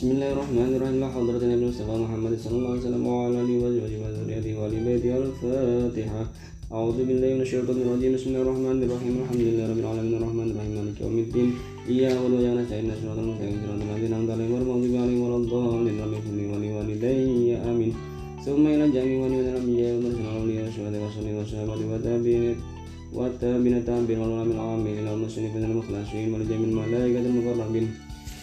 بسم الله الرحمن الرحيم لا حضرة النبي المصطفى محمد صلى الله عليه وسلم وعلى آله وأزواجه وذريته وآل بيته الفاتحة أعوذ بالله من الشيطان الرجيم بسم الله الرحمن الرحيم الحمد لله رب العالمين الرحمن الرحيم مالك يوم الدين إياك نعبد وإياك نستعين صراط المستقيم صراط الذين أنعمت عليهم غير المغضوب عليهم ولا الضالين رب اغفر لي ولوالدي آمين ثم إلى جميع من الأنبياء والمرسلين والأولياء والشهداء والصالحين والصحابة والتابعين والتابعين التابعين والعلماء العاملين والمسلمين المخلصين ولجميع الملائكة المقربين خصوصا سيدنا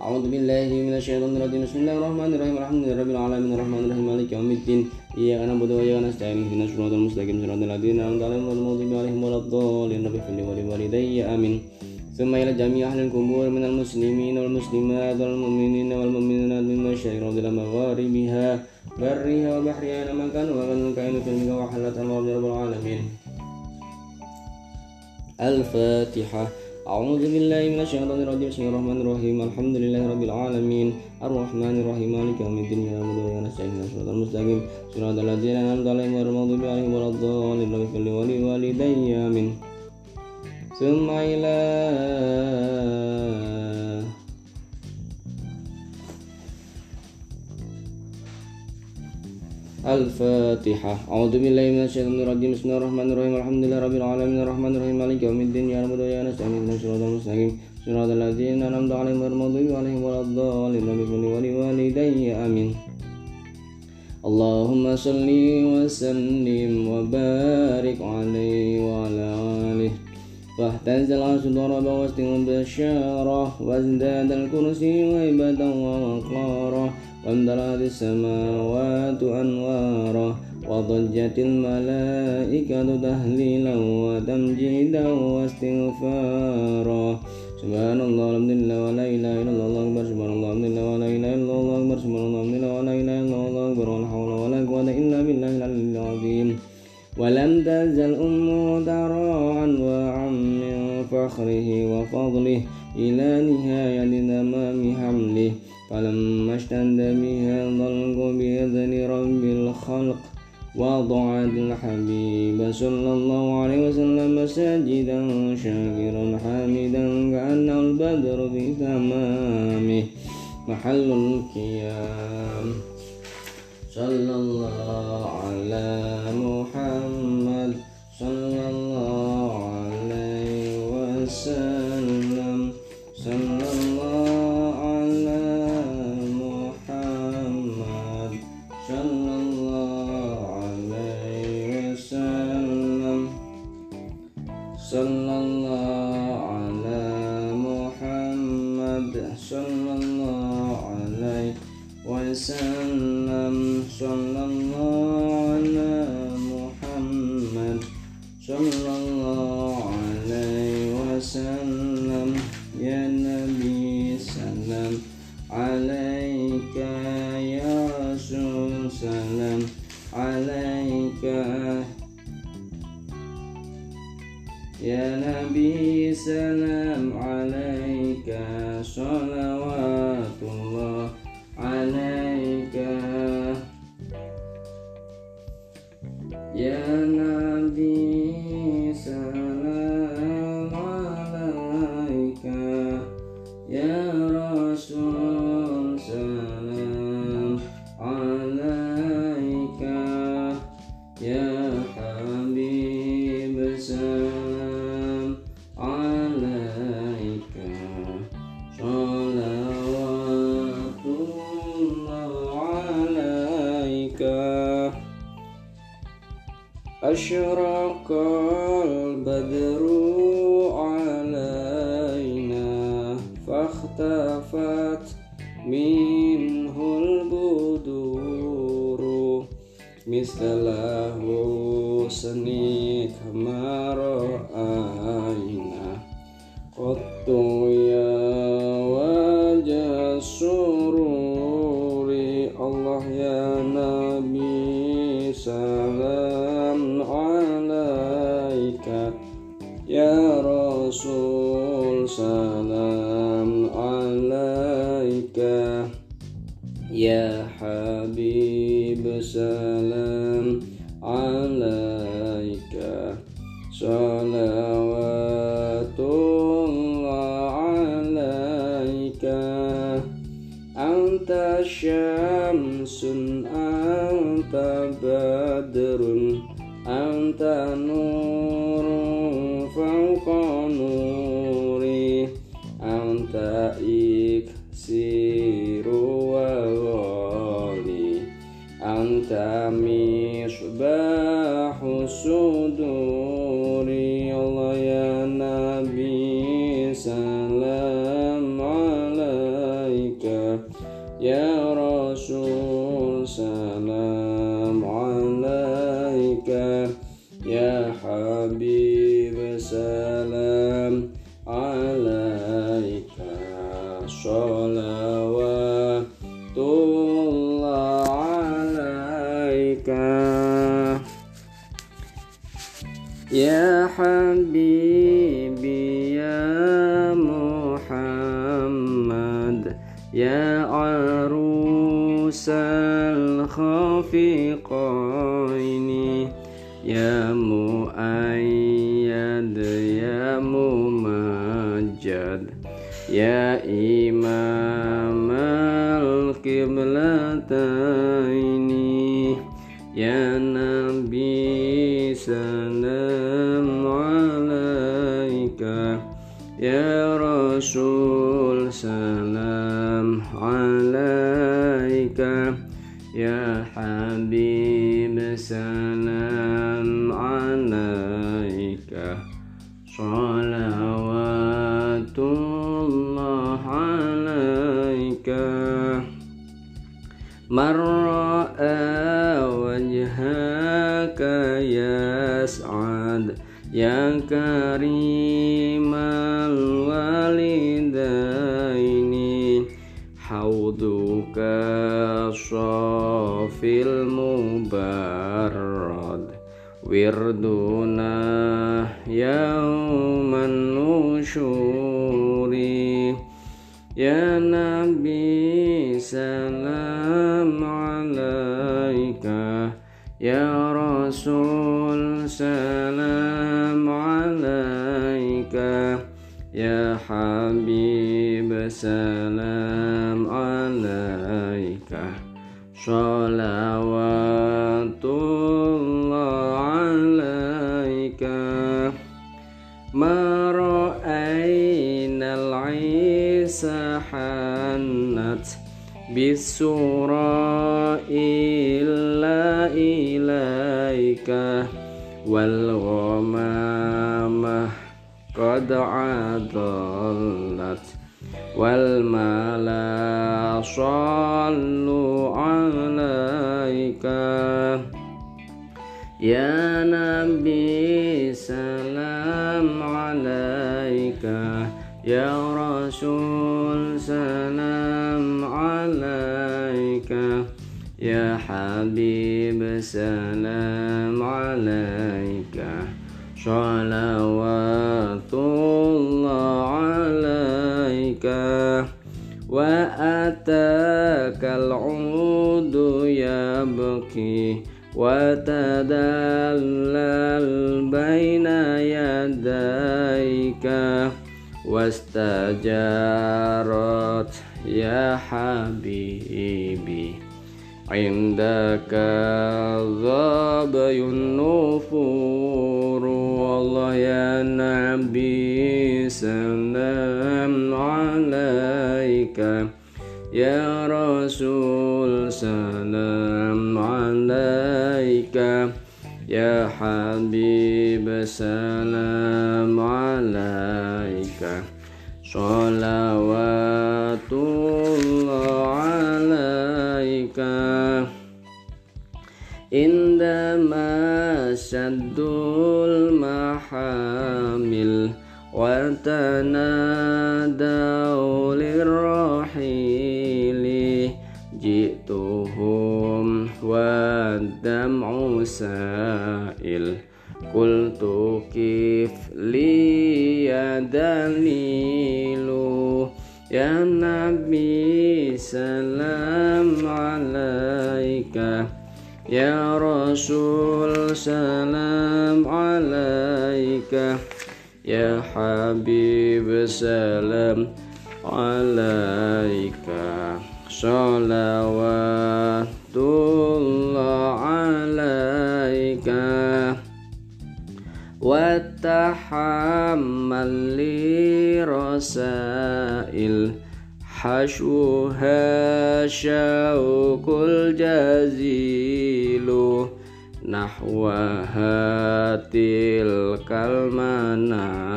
أعوذ بالله من الشيطان الرجيم. بسم الله الرحمن الرحيم. الحمد لله رب العالمين. الرحمن الرحيم. مالك يوم الدين. إياك نعبد وإياك نستعين. اهدنا الصراط المستقيم. صراط الذين أنعمت عليهم غير المغضوب عليهم ولا الضالين. رب اغفر لي ولوالدي. آمين. ثم إلى جميع أهل القبور من المسلمين والمسلمات والمؤمنين والمؤمنات من مشارق الأرض إلى مغاربها برها وبحرها أينما كانوا ومن كانوا في المكان وحلت الله رب العالمين. الفاتحة. أعوذ بالله من الشيطان الرجيم. بسم الله الرحمن الرحيم. الحمد لله رب العالمين. الرحمن الرحيم. مالك يوم الدين. يا نعبد وإياك نستعين. الصراط المستقيم. صراط الذين أنعمت عليهم غير المغضوب عليهم ولا الضالين. رب اغفر لي ولوالدي. آمين. ثم إلى الفاتحة أعوذ بالله من الشيطان الرجيم بسم الله الرحمن الرحيم الحمد لله رب العالمين الرحمن الرحيم مالك يوم الدين يا رب يا نستعين اهدنا الصراط المستقيم صراط الذين أنعمت عليهم غير المغضوب عليهم ولا الضالين لي ولوالدي آمين اللهم صل وسلم وبارك عليه وعلى آله فاهتز العرش ضربا واستوى بشارة وازداد الكرسي هيبة ووقارا وامتلأت السماوات أنوارا وضجت الملائكة تهليلا وتمجيدا واستغفارا. سبحان الله الحمد لله ولا إله إلا الله الله أكبر. سبحان الله الحمد لله ولا إله إلا الله أكبر. سبحان الله الحمد لله ولا إله إلا الله أكبر. ولا حول ولا قوة إلا بالله العلي العظيم. ولم تزل أمه ترى أنواعا من فخره وفضله إلى نهاية تمام حمله. فلما اشتد بها الضلق بإذن رب الخلق وضعت الحبيب صلى الله عليه وسلم ساجدا شاكرا حامدا كأنه البدر في تمامه. محل القيام. صلى الله على محمد صلى الله عليه وسلم. سلام عليك يا نبي سلام عليك صلوات الله عليك أشرق البدر علينا فاختفت منه البدور مثل Ya Rasul salam alaika. Ya Habib salam alaika. أنت مصباح الصدور حبيبي يا محمد يا عروس الخفيقين يا يا حبيب سلام عليك صلوات الله عليك من رأى وجهك يسعد يا كريم الوالدين حوضك الصافي المبرد وردنا يوم النشور يا نبي سلام عليك يا رسول سلام عليك يا حبيب سلام صلوات الله عليك. ما رأينا العيسى حنت بالسورة إلا إليك والغمامة قد عضلت. والملأ صلوا عليك. يا نبي سلام عليك. يا رسول سلام عليك. يا حبيب سلام عليك. صلوات وأتاك العود يبكي وتدلل بين يديك واستجارت يا حبيبي عندك ظبي النفور والله يا نبي يا حبيب سلام عليك. صلوات الله عليك. عندما شد المحامل وتنادوا سائل قلت كيف لي يا دليل جزيل يا نبي سلام عليك يا رسول سلام عليك يا حبيب سلام عليك صلوات لي رسائل حشوها شوق الجزيل نحوها تلك المنازل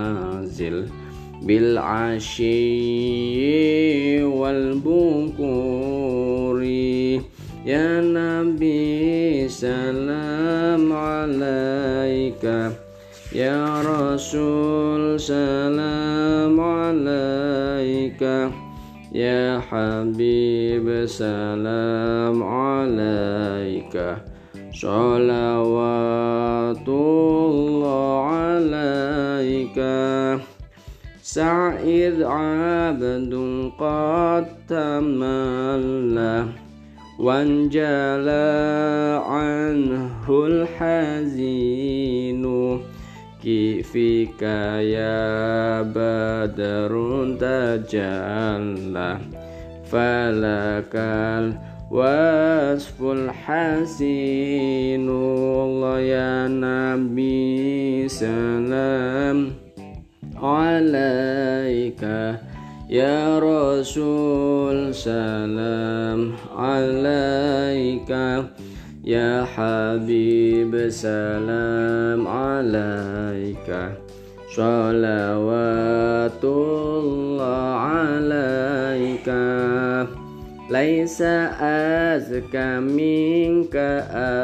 بالعشي والبكور. يا نبي سلام عليك. يا رسول سلام عليك. يا حبيب سلام عليك. صلوات الله عليك. سعيد عبد قد تملى وانجلى فيك يا بدر تجلى فلك الوصف الحسين الله يا نبي سلام. عليك يا رسول سلام عليك يا حبيب سلام. عليك صلوات الله عليك ليس أزكى منك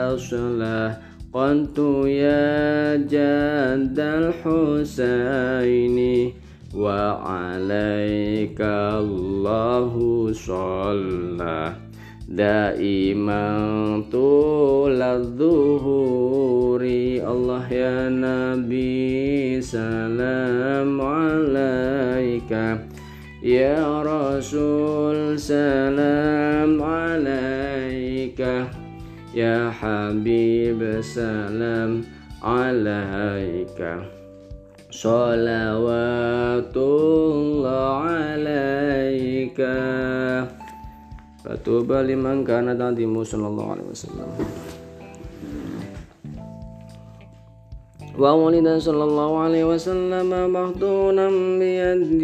أصلا قلت يا جد الحسين وعليك الله صلى دائما طول الظهور الله يا نبي سلام عليك يا رسول سلام عليك يا حبيب سلام عليك صلوات الله عليك فطوبى لمن كان تعظيمه صلى الله عليه وولد صلى الله عليه وسلم مخدونا بيد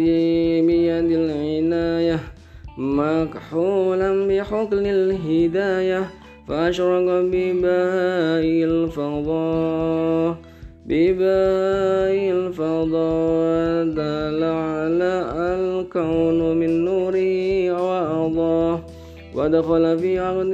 بيد العناية مكحولا بحقل الهداية فأشرق ببهاء الفضاء ببهاء الفضاء دل على الكون من نوره. ودخل في عقد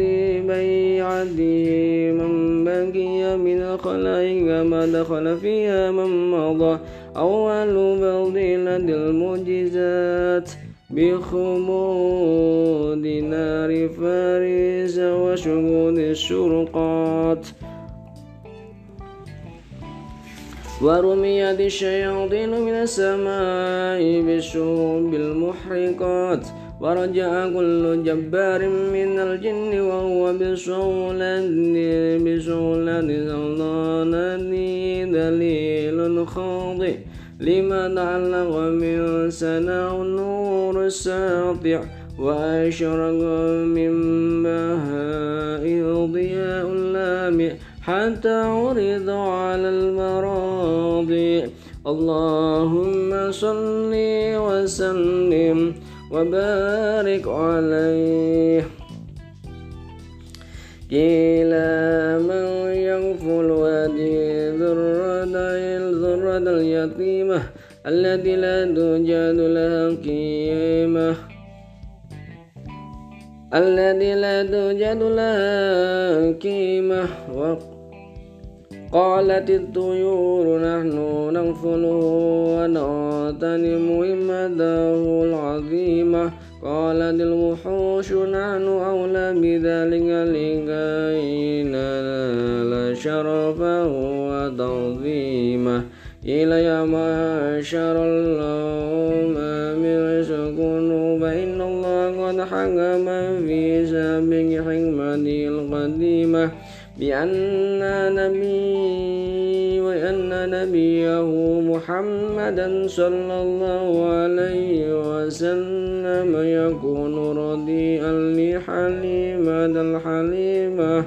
بيعته من بقي من الخلائق ما دخل فيها من مضى. أول فضيلة المعجزات بخمود نار فارس وشهود الشرقات. ورميت الشياطين من السماء بالشهوب المحرقات. ورجع كل جبار من الجن وهو بصولة بصولة سلطانة دليل خاضع لما تعلق من سناء النور الساطع وأشرق من بهاء ضياء لامع حتى عرض على المراضي اللهم صل وسلم وبارك عليه. إلى من يغفل وادي ذرة اليتيمة التي لا توجد لها قيمة. الذي لا توجد لها قيمة. قالت الطيور نحن نغفله ونغتنم همته العظيمة. قالت الوحوش نحن أولى بذلك لكي ننال شرفه وتعظيمه إلى معشر الأمم اسكنوا فإن الله قد حكم في سبيل حكمته القديمة. بأن نبي وأن نبيه محمدا صلى الله عليه وسلم. يكون رديئا لحليمة الحليمة.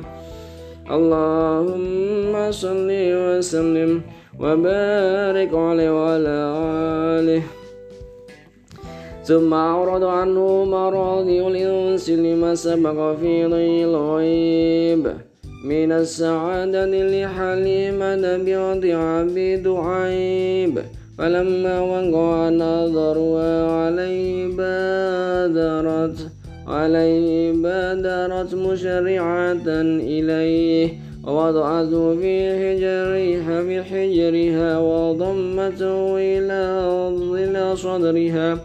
اللهم صل وسلم وبارك عليه وعلى آله. ثم أعرض عنه مراضي الإنس لما سبق في ضي الغيب. من السعادة لحليمة بنت عبد عيب. فلما وقع نظرها عليه بادرت عليه بادرت مسرعة إليه. ووضعته في حجرها في حجرها وضمته إلى صدرها.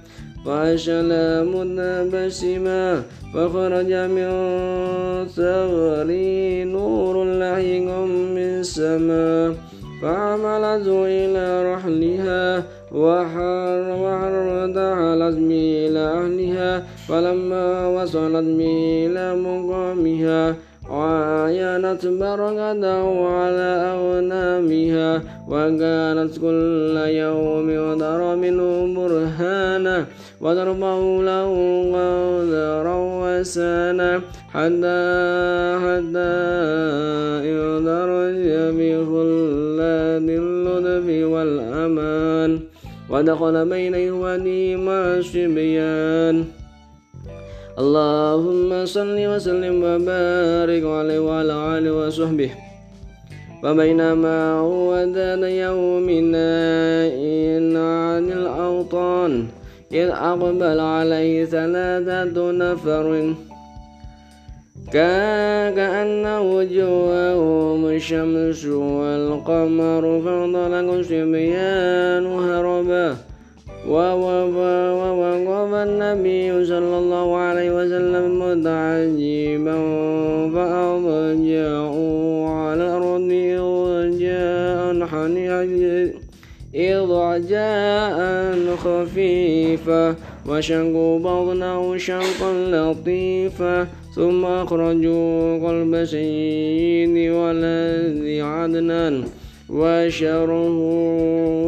وأشل متبسما فخرج من ثغري نور لحيق من السماء فعملته إلى رحلها وحرمت على إلى أهلها فلما وصلت إلى مقامها وعاينت بركته على أغنامها وكانت كل يوم ودر منه برهانا وضربه له قدرا وسانا حتى حتى يدرج بخلاد اللطف والأمان ودخل بين إخوانه مع الصبيان اللهم صل وسلم وبارك عليه وعلى آله وصحبه. وبينما هو ذات يوم نائن عن الأوطان إذ أقبل عليه ثلاثة نفر. كأن وجوههم الشمس والقمر فانطلقوا صبيان هربا ووقف النبي صلى الله عليه وسلم متعجبا فأضجعوا على الأرض إضجاء إضجاء خفيفا وشقوا بطنه شقا لطيفا ثم أخرجوا قلب سيد ولد عدنان. وشره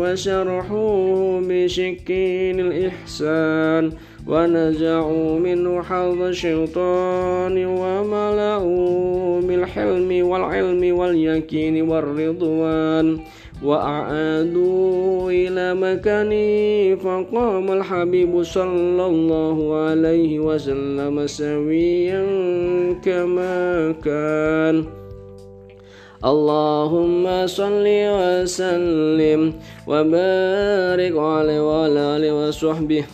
وشرحوه بسكين الإحسان ونزعوا منه حظ الشيطان وملأوا بالحلم والعلم واليقين والرضوان وأعادوا إلى مكانه فقام الحبيب صلى الله عليه وسلم سويا كما كان. اللهم صل وسلم وبارك عليه وعلى آله وصحبه.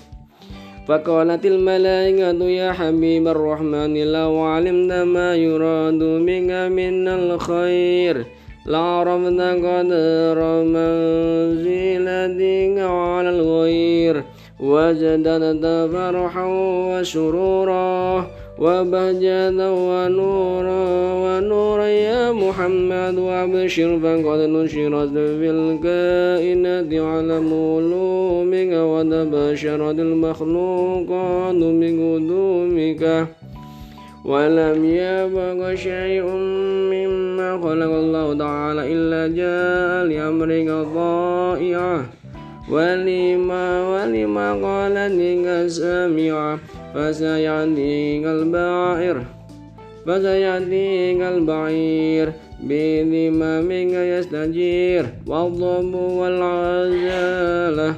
فقالت الملائكة يا حبيب الرحمن لو علمت ما يراد بك من الخير لعرفت قدر منزلتك على الغير وجدت فرحا وسرورا وبهجة ونورا ونورا يا محمد وابشر فقد نشرت في الكائنات على مولومك وتبشرت المخلوقات بقدومك. ولم يبق شيء مما خلق الله تعالى إلا جاء لأمرك ضائعا ولما ولما قال لك سامعا فسيأتيك البعير فسيأتيك البعير بذمامك يستجير والضب والعزالة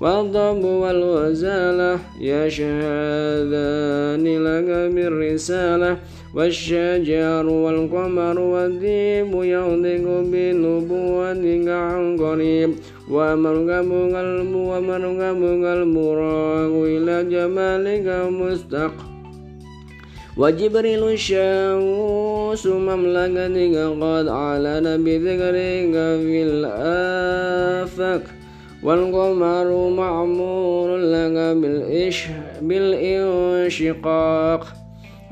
والضب والغزالة يشهدان لك بالرسالة والشجر والقمر والذيب ينطق بنبوتك عن قريب ومرغب قلب راغ إلى جمالك مستق وجبريل الشمس مملكتك قد أعلن بذكرك في الآفاق والقمر معمور لك بالإنشقاق.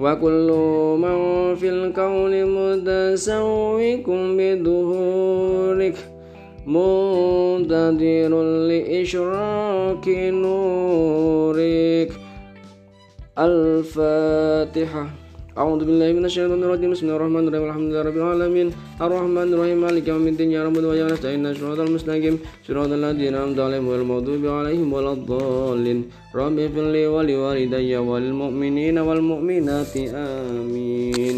وكل من في الكون متسوق بدهورك منتظر لإشراك نورك. الفاتحة. أعوذ بالله من الشيطان الرجيم بسم الله الرحمن الرحيم الحمد لله رب العالمين الرحمن الرحيم مالك يوم الدين يا رب ويا نستعين صراط المستقيم صراط الذين أنعمت عليهم غير المغضوب عليهم ولا الضالين رب اغفر لي ولوالدي وللمؤمنين والمؤمنات آمين